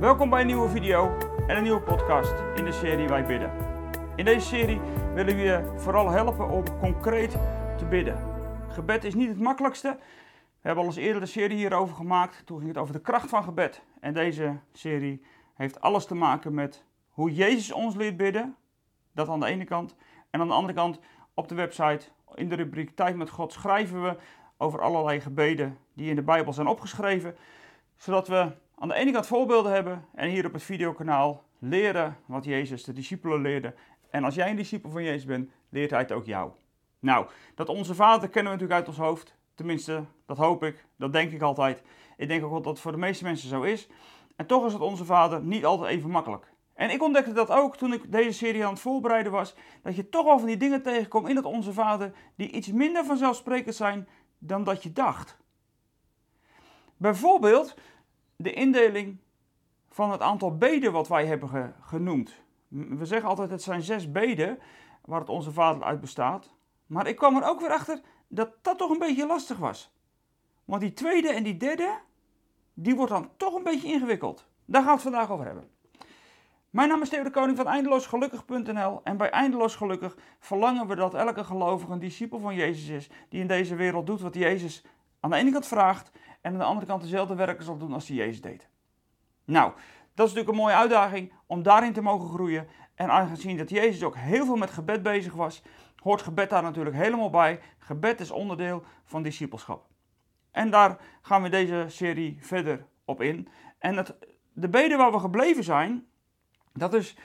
Welkom bij een nieuwe video en een nieuwe podcast in de serie Wij Bidden. In deze serie willen we je vooral helpen om concreet te bidden. Gebed is niet het makkelijkste. We hebben al eens eerder een serie hierover gemaakt. Toen ging het over de kracht van gebed. En deze serie heeft alles te maken met hoe Jezus ons leert bidden. Dat aan de ene kant. En aan de andere kant op de website in de rubriek Tijd met God schrijven we over allerlei gebeden die in de Bijbel zijn opgeschreven. Zodat we aan de ene kant voorbeelden hebben en hier op het videokanaal leren wat Jezus de discipelen leerde. En als jij een discipel van Jezus bent, leert hij het ook jou. Nou, dat onze Vader kennen we natuurlijk uit ons hoofd. Tenminste, dat hoop ik, dat denk ik altijd. Ik denk ook dat het voor de meeste mensen zo is. En toch is het onze Vader niet altijd even makkelijk. En ik ontdekte dat ook toen ik deze serie aan het voorbereiden was, dat je toch al van die dingen tegenkomt in het Onze Vader die iets minder vanzelfsprekend zijn dan dat je dacht. Bijvoorbeeld de indeling van het aantal beden wat wij hebben genoemd. We zeggen altijd het zijn zes beden waar het Onze Vader uit bestaat. Maar ik kwam er ook weer achter dat dat toch een beetje lastig was. Want die tweede en die derde, die wordt dan toch een beetje ingewikkeld. Daar gaan we het vandaag over hebben. Mijn naam is Theo de Koning van eindeloosgelukkig.nl en bij Eindeloos Gelukkig verlangen we dat elke gelovige een discipel van Jezus is die in deze wereld doet wat Jezus aan de ene kant vraagt en aan de andere kant dezelfde werken zal doen als hij Jezus deed. Nou, dat is natuurlijk een mooie uitdaging om daarin te mogen groeien en aangezien dat Jezus ook heel veel met gebed bezig was, hoort gebed daar natuurlijk helemaal bij. Gebed is onderdeel van discipelschap. En daar gaan we deze serie verder op in. En het, de beden waar we gebleven zijn, dat is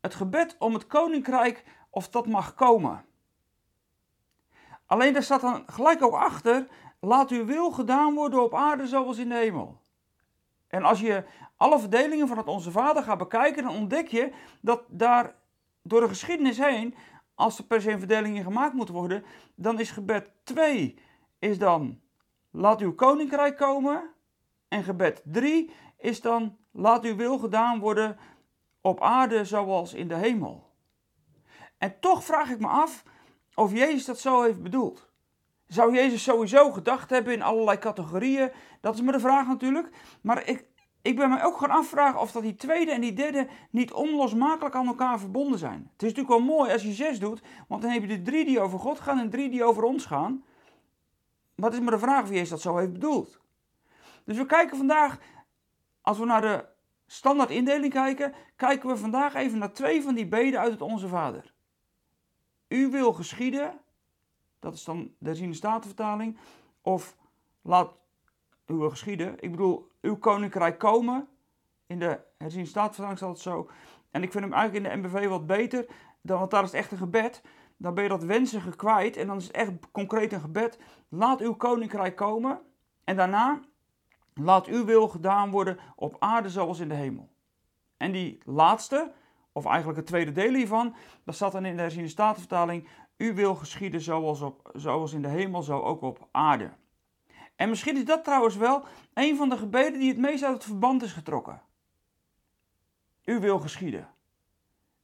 het gebed om het koninkrijk of dat mag komen. Alleen daar staat dan gelijk ook achter, laat uw wil gedaan worden op aarde zoals in de hemel. En als je alle verdelingen van het Onze Vader gaat bekijken, dan ontdek je dat daar door de geschiedenis heen, als er per se een verdeling in gemaakt moet worden, dan is gebed 2 is dan laat uw koninkrijk komen. En gebed 3 is dan laat uw wil gedaan worden op aarde zoals in de hemel. En toch vraag ik me af of Jezus dat zo heeft bedoeld. Zou Jezus sowieso gedacht hebben in allerlei categorieën? Dat is maar de vraag natuurlijk. Maar ik, ik ben me ook gaan afvragen of dat die tweede en die derde niet onlosmakelijk aan elkaar verbonden zijn. Het is natuurlijk wel mooi als je zes doet, want dan heb je de drie die over God gaan en drie die over ons gaan. Maar het is maar de vraag of Jezus dat zo heeft bedoeld. Dus we kijken vandaag, als we naar de standaard indeling kijken, kijken we vandaag even naar twee van die beden uit het Onze Vader. U wil geschieden, dat is dan de herziende statenvertaling, of laat uw geschieden. Ik bedoel, uw koninkrijk komen. In de herziende statenvertaling staat het zo. En ik vind hem eigenlijk in de MBV wat beter, dan, want daar is het echt een gebed. Dan ben je dat wensige kwijt en dan is het echt concreet een gebed. Laat uw koninkrijk komen. En daarna Laat uw wil gedaan worden op aarde zoals in de hemel. En die laatste, of eigenlijk het tweede deel hiervan, dat staat dan in de herziende statenvertaling. U wil geschieden zoals, op, zoals in de hemel, zo ook op aarde. En misschien is dat trouwens wel een van de gebeden die het meest uit het verband is getrokken. U wil geschieden.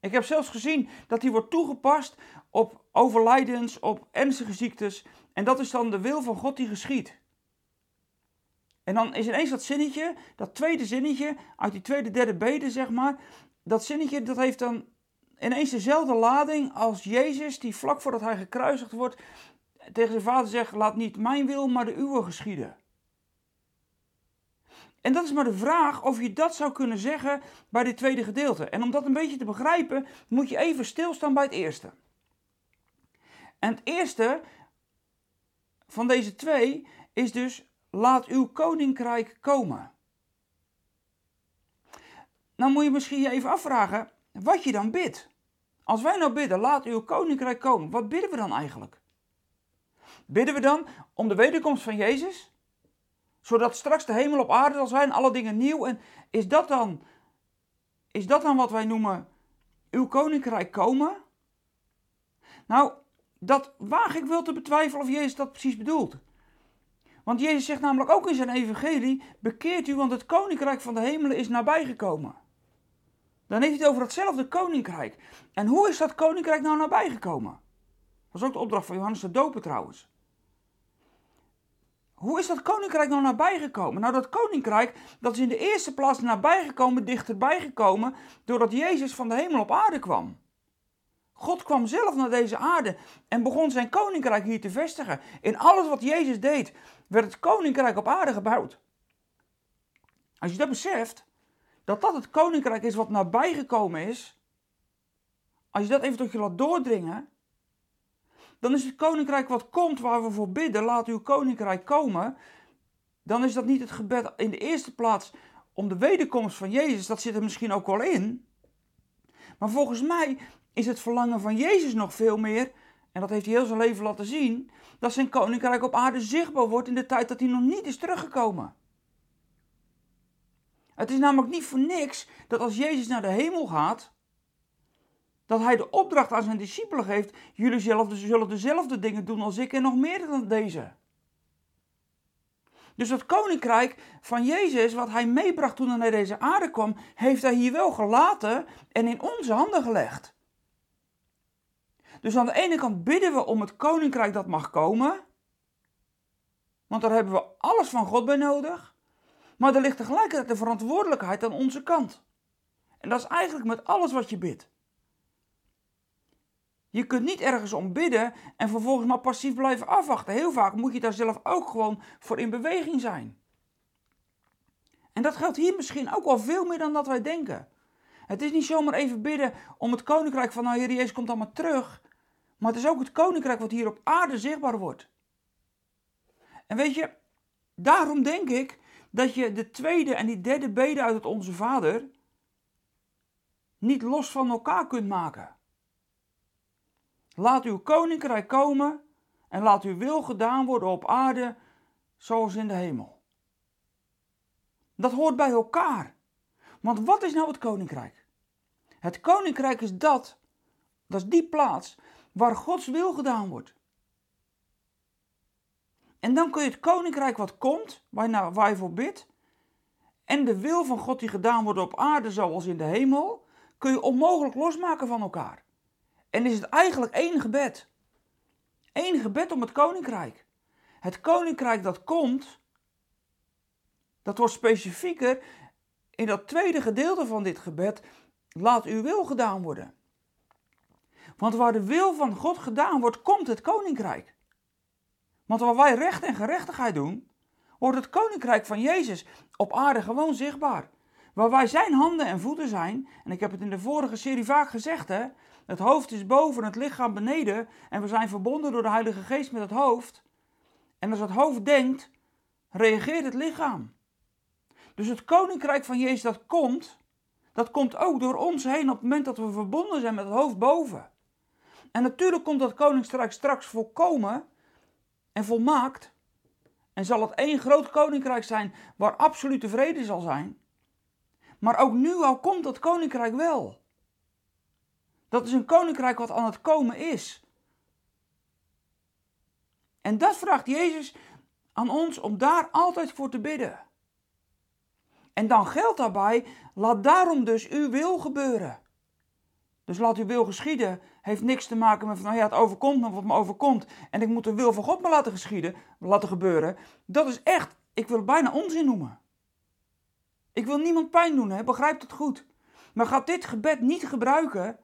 Ik heb zelfs gezien dat die wordt toegepast op overlijdens, op ernstige ziektes. En dat is dan de wil van God die geschiet. En dan is ineens dat zinnetje, dat tweede zinnetje, uit die tweede, derde bede, zeg maar. Dat zinnetje, dat heeft dan ineens dezelfde lading als Jezus, die vlak voordat hij gekruisigd wordt, tegen zijn vader zegt, laat niet mijn wil, maar de uwe geschieden. En dat is maar de vraag of je dat zou kunnen zeggen bij dit tweede gedeelte. En om dat een beetje te begrijpen, moet je even stilstaan bij het eerste. En het eerste van deze twee is dus laat uw koninkrijk komen. Nou moet je misschien even afvragen wat je dan bidt. Als wij nou bidden, laat uw koninkrijk komen, wat bidden we dan eigenlijk? Bidden we dan om de wederkomst van Jezus? Zodat straks de hemel op aarde zal zijn, alle dingen nieuw. En is dat dan, is dat dan wat wij noemen uw koninkrijk komen? Nou, dat waag ik wel te betwijfelen of Jezus dat precies bedoelt. Want Jezus zegt namelijk ook in zijn evangelie: bekeert u, want het koninkrijk van de hemelen is nabijgekomen. Dan heeft hij het over hetzelfde koninkrijk. En hoe is dat koninkrijk nou nabijgekomen? Dat was ook de opdracht van Johannes de Doper trouwens. hoe is dat koninkrijk nou nabijgekomen? Nou, dat koninkrijk dat is in de eerste plaats nabijgekomen, dichterbij gekomen, doordat Jezus van de hemel op aarde kwam. God kwam zelf naar deze aarde en begon zijn koninkrijk hier te vestigen. In alles wat Jezus deed, werd het koninkrijk op aarde gebouwd. Als je dat beseft, dat dat het koninkrijk is wat nabijgekomen is, als je dat even tot je laat doordringen, dan is het koninkrijk wat komt waar we voor bidden, laat uw koninkrijk komen, dan is dat niet het gebed in de eerste plaats om de wederkomst van Jezus, dat zit er misschien ook wel in. Maar volgens mij is het verlangen van Jezus nog veel meer, en dat heeft hij heel zijn leven laten zien, dat zijn koninkrijk op aarde zichtbaar wordt in de tijd dat hij nog niet is teruggekomen. Het is namelijk niet voor niks dat als Jezus naar de hemel gaat, dat hij de opdracht aan zijn discipelen geeft: jullie zelf zullen dezelfde dingen doen als ik en nog meer dan deze. Dus het koninkrijk van Jezus, wat hij meebracht toen hij naar deze aarde kwam, heeft hij hier wel gelaten en in onze handen gelegd. Dus aan de ene kant bidden we om het koninkrijk dat mag komen, want daar hebben we alles van God bij nodig. Maar er ligt tegelijkertijd de verantwoordelijkheid aan onze kant. En dat is eigenlijk met alles wat je bidt. Je kunt niet ergens om bidden en vervolgens maar passief blijven afwachten. Heel vaak moet je daar zelf ook gewoon voor in beweging zijn. En dat geldt hier misschien ook wel veel meer dan dat wij denken. Het is niet zomaar even bidden om het koninkrijk van nou Heer Jezus komt allemaal terug. Maar het is ook het koninkrijk wat hier op aarde zichtbaar wordt. En weet je, daarom denk ik dat je de tweede en die derde bede uit het Onze Vader niet los van elkaar kunt maken. Laat uw koninkrijk komen en laat uw wil gedaan worden op aarde zoals in de hemel. Dat hoort bij elkaar. Want wat is nou het koninkrijk? Het koninkrijk is dat, dat is die plaats waar Gods wil gedaan wordt. En dan kun je het koninkrijk wat komt, waar je, voor bidt, en de wil van God die gedaan wordt op aarde zoals in de hemel, kun je onmogelijk losmaken van elkaar. En is het eigenlijk één gebed. Eén gebed om het koninkrijk. Het koninkrijk dat komt, dat wordt specifieker in dat tweede gedeelte van dit gebed. Laat uw wil gedaan worden. Want waar de wil van God gedaan wordt, komt het koninkrijk. Want waar wij recht en gerechtigheid doen, wordt het koninkrijk van Jezus op aarde gewoon zichtbaar. Waar wij zijn handen en voeten zijn, en ik heb het in de vorige serie vaak gezegd, hè, het hoofd is boven, het lichaam beneden, en we zijn verbonden door de Heilige Geest met het hoofd. En als het hoofd denkt, reageert het lichaam. Dus het koninkrijk van Jezus dat komt, dat komt ook door ons heen op het moment dat we verbonden zijn met het hoofd boven. En natuurlijk komt dat koninkrijk straks volkomen en volmaakt. En zal het één groot koninkrijk zijn waar absolute vrede zal zijn. Maar ook nu al komt dat koninkrijk wel. Dat is een koninkrijk wat aan het komen is. En dat vraagt Jezus aan ons om daar altijd voor te bidden. En dan geldt daarbij, laat daarom dus uw wil gebeuren. Dus laat uw wil geschieden heeft niks te maken met van, nou ja, het overkomt me wat me overkomt. En ik moet de wil van God maar laten geschieden, laten gebeuren. Dat is echt, ik wil het bijna onzin noemen. Ik wil niemand pijn doen, hè? begrijp het goed. Maar ga dit gebed niet gebruiken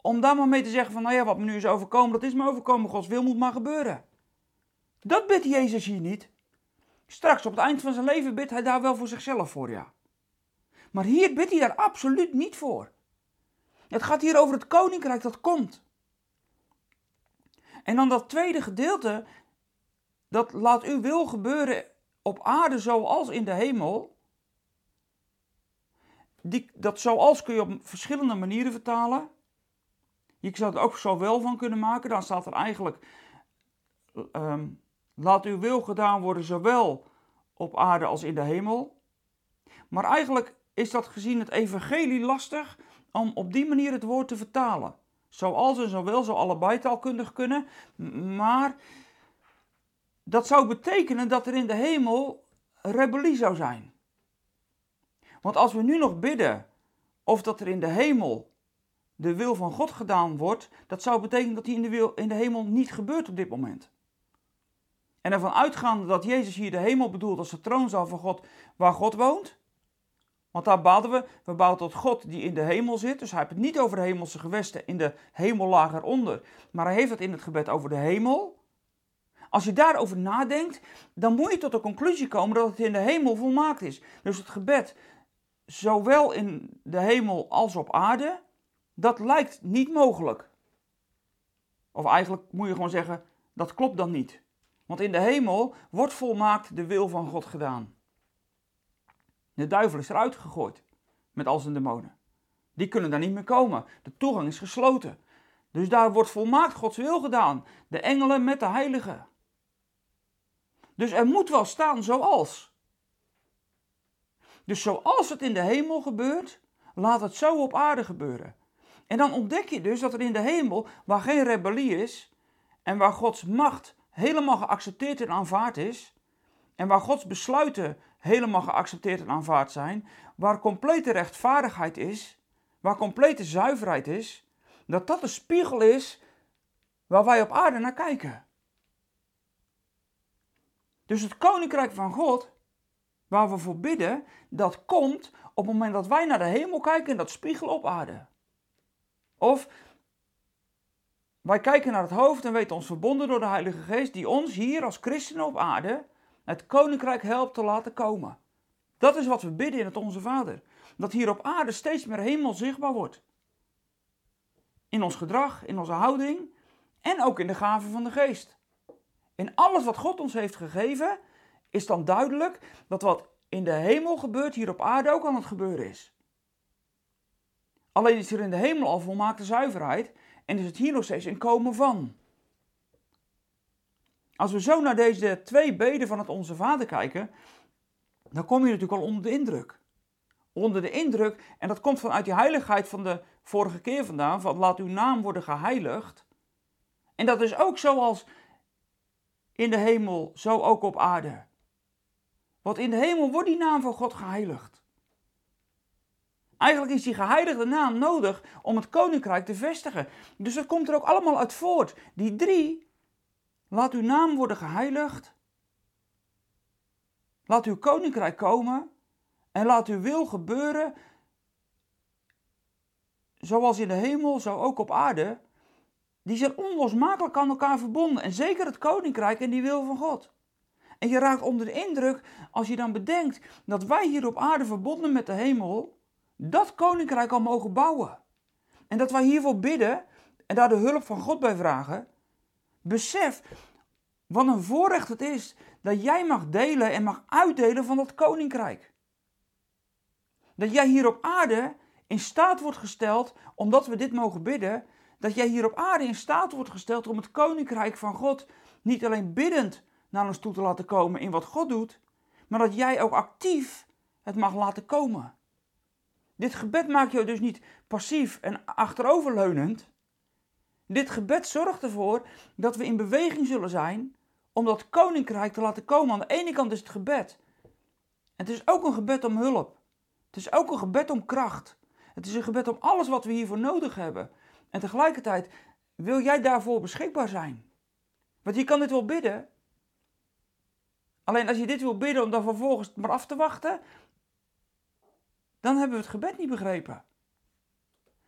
om daar maar mee te zeggen van, nou ja, wat me nu is overkomen, dat is me overkomen. Gods wil moet maar gebeuren. Dat bidt Jezus hier niet. Straks op het eind van zijn leven bidt hij daar wel voor zichzelf voor, ja. Maar hier bidt hij daar absoluut niet voor. Het gaat hier over het koninkrijk dat komt. En dan dat tweede gedeelte, dat laat uw wil gebeuren op aarde zoals in de hemel. Die, dat zoals kun je op verschillende manieren vertalen. Je zou het ook zo wel van kunnen maken. Dan staat er eigenlijk, ehm, laat uw wil gedaan worden zowel op aarde als in de hemel. Maar eigenlijk is dat gezien het evangelie lastig om op die manier het woord te vertalen. Zoals en zowel zou allebei taalkundig kunnen, maar dat zou betekenen dat er in de hemel rebellie zou zijn. Want als we nu nog bidden of dat er in de hemel de wil van God gedaan wordt, dat zou betekenen dat die in de, wil, in de hemel niet gebeurt op dit moment. En ervan uitgaande dat Jezus hier de hemel bedoelt als de troonzaal van God, waar God woont. Want daar baden we, we bouwen tot God die in de hemel zit. Dus hij heeft het niet over de hemelse gewesten in de hemellaag eronder. Maar hij heeft het in het gebed over de hemel. Als je daarover nadenkt, dan moet je tot de conclusie komen dat het in de hemel volmaakt is. Dus het gebed, zowel in de hemel als op aarde, dat lijkt niet mogelijk. Of eigenlijk moet je gewoon zeggen, dat klopt dan niet. Want in de hemel wordt volmaakt de wil van God gedaan. De duivel is eruit gegooid met al zijn demonen. Die kunnen daar niet meer komen. De toegang is gesloten. Dus daar wordt volmaakt Gods wil gedaan. De engelen met de heiligen. Dus er moet wel staan zoals. Dus zoals het in de hemel gebeurt, laat het zo op aarde gebeuren. En dan ontdek je dus dat er in de hemel, waar geen rebellie is en waar Gods macht helemaal geaccepteerd en aanvaard is, en waar Gods besluiten helemaal geaccepteerd en aanvaard zijn, waar complete rechtvaardigheid is, waar complete zuiverheid is, dat dat de spiegel is waar wij op aarde naar kijken. Dus het koninkrijk van God, waar we voor bidden, dat komt op het moment dat wij naar de hemel kijken en dat spiegel op aarde. Of wij kijken naar het hoofd en weten ons verbonden door de Heilige Geest, die ons hier als christenen op aarde het koninkrijk helpt te laten komen. Dat is wat we bidden in het Onze Vader. Dat hier op aarde steeds meer hemel zichtbaar wordt. In ons gedrag, in onze houding en ook in de gaven van de geest. In alles wat God ons heeft gegeven, is dan duidelijk dat wat in de hemel gebeurt, hier op aarde ook aan het gebeuren is. Alleen is er in de hemel al volmaakte zuiverheid en is het hier nog steeds een komen van. Als we zo naar deze twee beden van het Onze Vader kijken, dan kom je natuurlijk al onder de indruk. Onder de indruk, en dat komt vanuit die heiligheid van de vorige keer vandaan, van laat uw naam worden geheiligd. En dat is ook zoals in de hemel, zo ook op aarde. Want in de hemel wordt die naam van God geheiligd. Eigenlijk is die geheiligde naam nodig om het koninkrijk te vestigen. Dus dat komt er ook allemaal uit voort. Die drie, laat uw naam worden geheiligd. Laat uw koninkrijk komen en laat uw wil gebeuren, zoals in de hemel, zo ook op aarde. Die zijn onlosmakelijk aan elkaar verbonden. En zeker het koninkrijk en die wil van God. En je raakt onder de indruk als je dan bedenkt dat wij hier op aarde verbonden met de hemel, dat koninkrijk al mogen bouwen. En dat wij hiervoor bidden en daar de hulp van God bij vragen. Besef wat een voorrecht het is dat jij mag delen en mag uitdelen van dat koninkrijk. Dat jij hier op aarde in staat wordt gesteld, omdat we dit mogen bidden, dat jij hier op aarde in staat wordt gesteld om het koninkrijk van God niet alleen biddend naar ons toe te laten komen in wat God doet, maar dat jij ook actief het mag laten komen. Dit gebed maakt jou dus niet passief en achteroverleunend. Dit gebed zorgt ervoor dat we in beweging zullen zijn om dat koninkrijk te laten komen. Aan de ene kant is het gebed. Het is ook een gebed om hulp. Het is ook een gebed om kracht. Het is een gebed om alles wat we hiervoor nodig hebben. En tegelijkertijd wil jij daarvoor beschikbaar zijn. Want je kan dit wel bidden. Alleen als je dit wil bidden om dan vervolgens maar af te wachten, dan hebben we het gebed niet begrepen.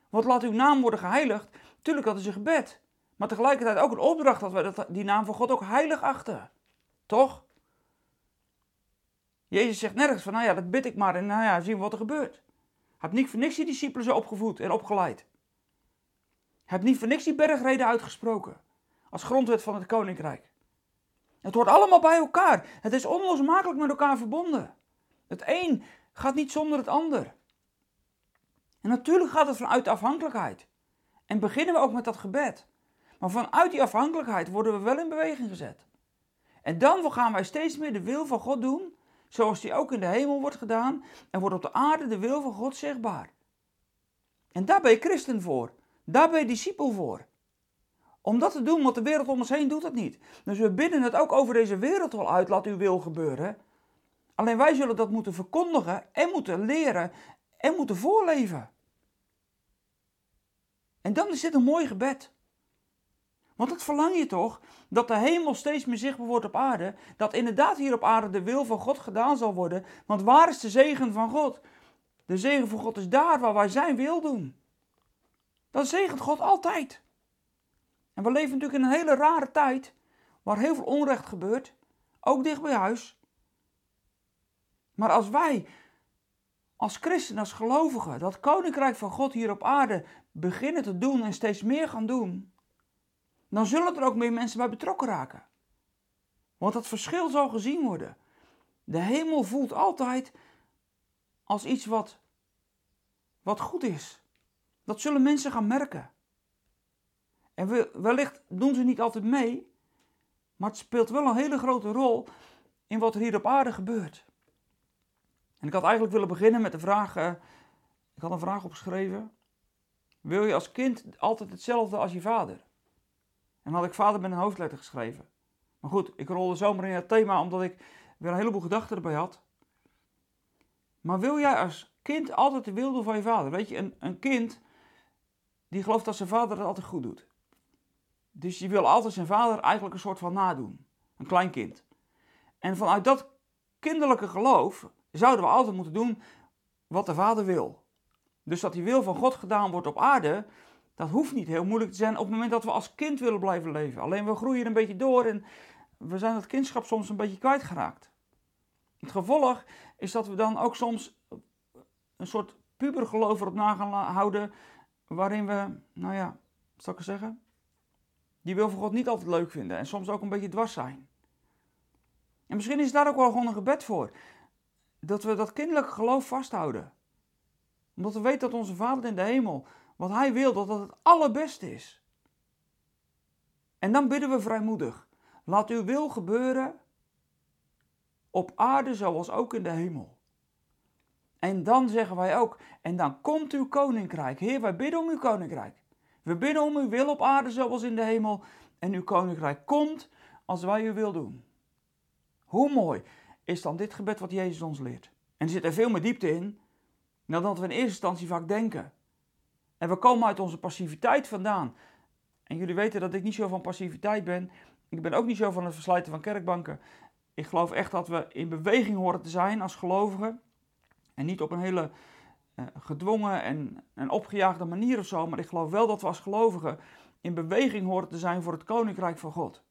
Want laat uw naam worden geheiligd. Tuurlijk, dat is een gebed. Maar tegelijkertijd ook een opdracht dat we die naam van God ook heilig achten. Toch? Jezus zegt nergens van, nou ja, dat bid ik maar en nou ja, zien we wat er gebeurt. Heeft niet voor niks die discipelen zo opgevoed en opgeleid. Heeft niet voor niks die bergreden uitgesproken. Als grondwet van het koninkrijk. Het hoort allemaal bij elkaar. Het is onlosmakelijk met elkaar verbonden. Het een gaat niet zonder het ander. En natuurlijk gaat het vanuit de afhankelijkheid. En beginnen we ook met dat gebed. Maar vanuit die afhankelijkheid worden we wel in beweging gezet. En dan gaan wij steeds meer de wil van God doen, zoals die ook in de hemel wordt gedaan, en wordt op de aarde de wil van God zichtbaar. En daar ben je christen voor. Daar ben je discipel voor. Om dat te doen, want de wereld om ons heen doet dat niet. Dus we bidden het ook over deze wereld al uit, laat uw wil gebeuren. Alleen wij zullen dat moeten verkondigen en moeten leren en moeten voorleven. En dan is dit een mooi gebed. Want dat verlang je toch? Dat de hemel steeds meer zichtbaar wordt op aarde. Dat inderdaad hier op aarde de wil van God gedaan zal worden. Want waar is de zegen van God? De zegen van God is daar waar wij zijn wil doen. Dat zegent God altijd. En we leven natuurlijk in een hele rare tijd. Waar heel veel onrecht gebeurt. Ook dicht bij huis. Maar als wij als christenen, als gelovigen, dat koninkrijk van God hier op aarde beginnen te doen en steeds meer gaan doen, dan zullen er ook meer mensen bij betrokken raken. Want dat verschil zal gezien worden. De hemel voelt altijd als iets wat, wat goed is. Dat zullen mensen gaan merken. En wellicht doen ze niet altijd mee, maar het speelt wel een hele grote rol in wat er hier op aarde gebeurt. En ik had eigenlijk willen beginnen met de vraag, uh, ik had een vraag opgeschreven. Wil je als kind altijd hetzelfde als je vader? En had ik vader met een hoofdletter geschreven. Maar goed, ik rolde zomaar in het thema omdat ik weer een heleboel gedachten erbij had. Maar wil jij als kind altijd de wil doen van je vader? Weet je, een, een kind die gelooft dat zijn vader het altijd goed doet. Dus die wil altijd zijn vader eigenlijk een soort van nadoen. Een klein kind. En vanuit dat kinderlijke geloof zouden we altijd moeten doen wat de Vader wil. Dus dat die wil van God gedaan wordt op aarde, dat hoeft niet heel moeilijk te zijn op het moment dat we als kind willen blijven leven. Alleen we groeien een beetje door en we zijn dat kindschap soms een beetje kwijtgeraakt. Het gevolg is dat we dan ook soms een soort pubergeloof erop na gaan houden, waarin we, nou ja, zal ik zeggen? Die wil van God niet altijd leuk vinden en soms ook een beetje dwars zijn. En misschien is daar ook wel gewoon een gebed voor dat we dat kinderlijke geloof vasthouden. Omdat we weten dat onze Vader in de hemel, wat Hij wil, dat dat het allerbeste is. En dan bidden we vrijmoedig. Laat uw wil gebeuren op aarde zoals ook in de hemel. En dan zeggen wij ook, en dan komt uw koninkrijk. Heer, wij bidden om uw koninkrijk. We bidden om uw wil op aarde zoals in de hemel. En uw koninkrijk komt als wij uw wil doen. Hoe mooi is dan dit gebed wat Jezus ons leert. En er zit er veel meer diepte in dan dat we in eerste instantie vaak denken. En we komen uit onze passiviteit vandaan. En jullie weten dat ik niet zo van passiviteit ben. Ik ben ook niet zo van het verslijten van kerkbanken. Ik geloof echt dat we in beweging horen te zijn als gelovigen. En niet op een hele uh, gedwongen en, en opgejaagde manier of zo. Maar ik geloof wel dat we als gelovigen in beweging horen te zijn voor het koninkrijk van God.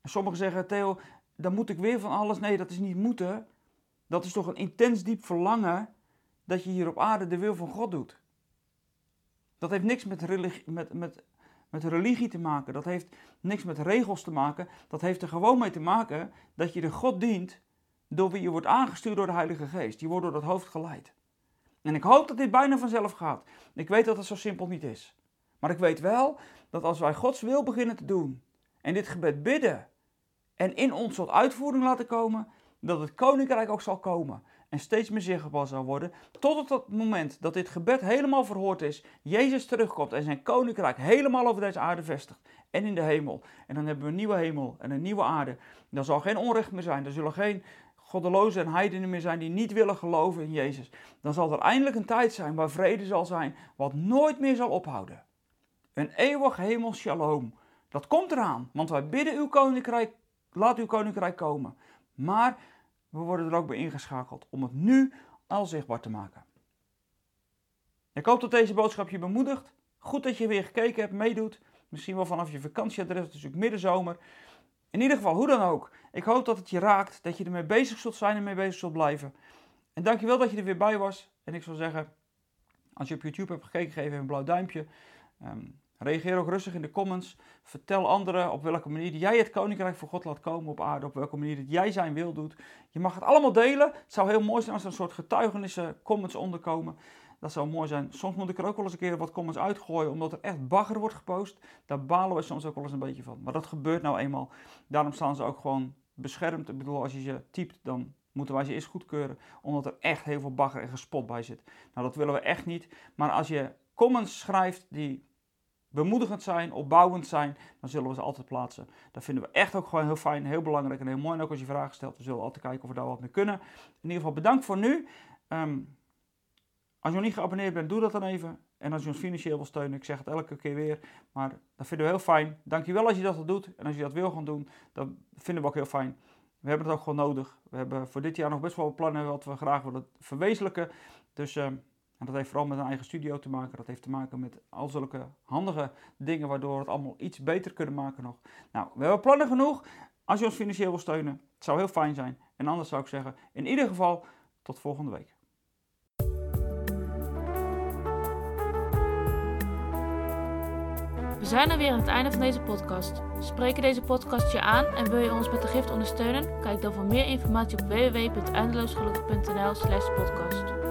En sommigen zeggen, Theo, dan moet ik weer van alles. Nee, dat is niet moeten. Dat is toch een intens diep verlangen dat je hier op aarde de wil van God doet. Dat heeft niks met religie, met, met, met religie te maken. Dat heeft niks met regels te maken. Dat heeft er gewoon mee te maken dat je de God dient door wie je wordt aangestuurd door de Heilige Geest. Je wordt door dat hoofd geleid. En ik hoop dat dit bijna vanzelf gaat. Ik weet dat het zo simpel niet is. Maar ik weet wel dat als wij Gods wil beginnen te doen en dit gebed bidden en in ons tot uitvoering laten komen, dat het koninkrijk ook zal komen en steeds meer zichtbaar zal worden, tot op dat moment dat dit gebed helemaal verhoord is, Jezus terugkomt en zijn koninkrijk helemaal over deze aarde vestigt en in de hemel. En dan hebben we een nieuwe hemel en een nieuwe aarde. Dan zal geen onrecht meer zijn, er zullen geen goddelozen en heidenen meer zijn die niet willen geloven in Jezus. Dan zal er eindelijk een tijd zijn waar vrede zal zijn, wat nooit meer zal ophouden. Een eeuwig hemel shalom. Dat komt eraan, want wij bidden uw koninkrijk Laat uw koninkrijk komen. Maar we worden er ook bij ingeschakeld om het nu al zichtbaar te maken. Ik hoop dat deze boodschap je bemoedigt. Goed dat je weer gekeken hebt, meedoet. Misschien wel vanaf je vakantieadres, het is natuurlijk middenzomer. In ieder geval, hoe dan ook. Ik hoop dat het je raakt, dat je ermee bezig zult zijn en mee bezig zult blijven. En dankjewel dat je er weer bij was. En ik zou zeggen, als je op YouTube hebt gekeken, geef even een blauw duimpje. Um, Reageer ook rustig in de comments. Vertel anderen op welke manier jij het koninkrijk van God laat komen op aarde. Op welke manier jij zijn wil doet. Je mag het allemaal delen. Het zou heel mooi zijn als er een soort getuigenissen, comments onderkomen. Dat zou mooi zijn. Soms moet ik er ook wel eens een keer wat comments uitgooien, omdat er echt bagger wordt gepost. Daar balen we soms ook wel eens een beetje van. Maar dat gebeurt nou eenmaal. Daarom staan ze ook gewoon beschermd. Ik bedoel, als je ze typt, dan moeten wij ze eerst goedkeuren, omdat er echt heel veel bagger en gespot bij zit. Nou, dat willen we echt niet. Maar als je comments schrijft die bemoedigend zijn, opbouwend zijn, dan zullen we ze altijd plaatsen. Dat vinden we echt ook gewoon heel fijn, heel belangrijk en heel mooi. En ook als je vragen stelt, we zullen altijd kijken of we daar wat mee kunnen. In ieder geval bedankt voor nu. Um, als je nog niet geabonneerd bent, doe dat dan even. En als je ons financieel wil steunen, ik zeg het elke keer weer, maar dat vinden we heel fijn. Dankjewel als je dat al doet. En als je dat wil gaan doen, dan vinden we ook heel fijn. We hebben het ook gewoon nodig. We hebben voor dit jaar nog best wel plannen wat we graag willen verwezenlijken. Dus uh, en dat heeft vooral met een eigen studio te maken. Dat heeft te maken met al zulke handige dingen waardoor we het allemaal iets beter kunnen maken nog. Nou, we hebben plannen genoeg. Als je ons financieel wil steunen, het zou heel fijn zijn. En anders zou ik zeggen, in ieder geval, tot volgende week. We zijn er weer aan het einde van deze podcast. Spreken deze podcast je aan en wil je ons met de gift ondersteunen? Kijk dan voor meer informatie op www.eindeloosgelukkig.nl slash podcast.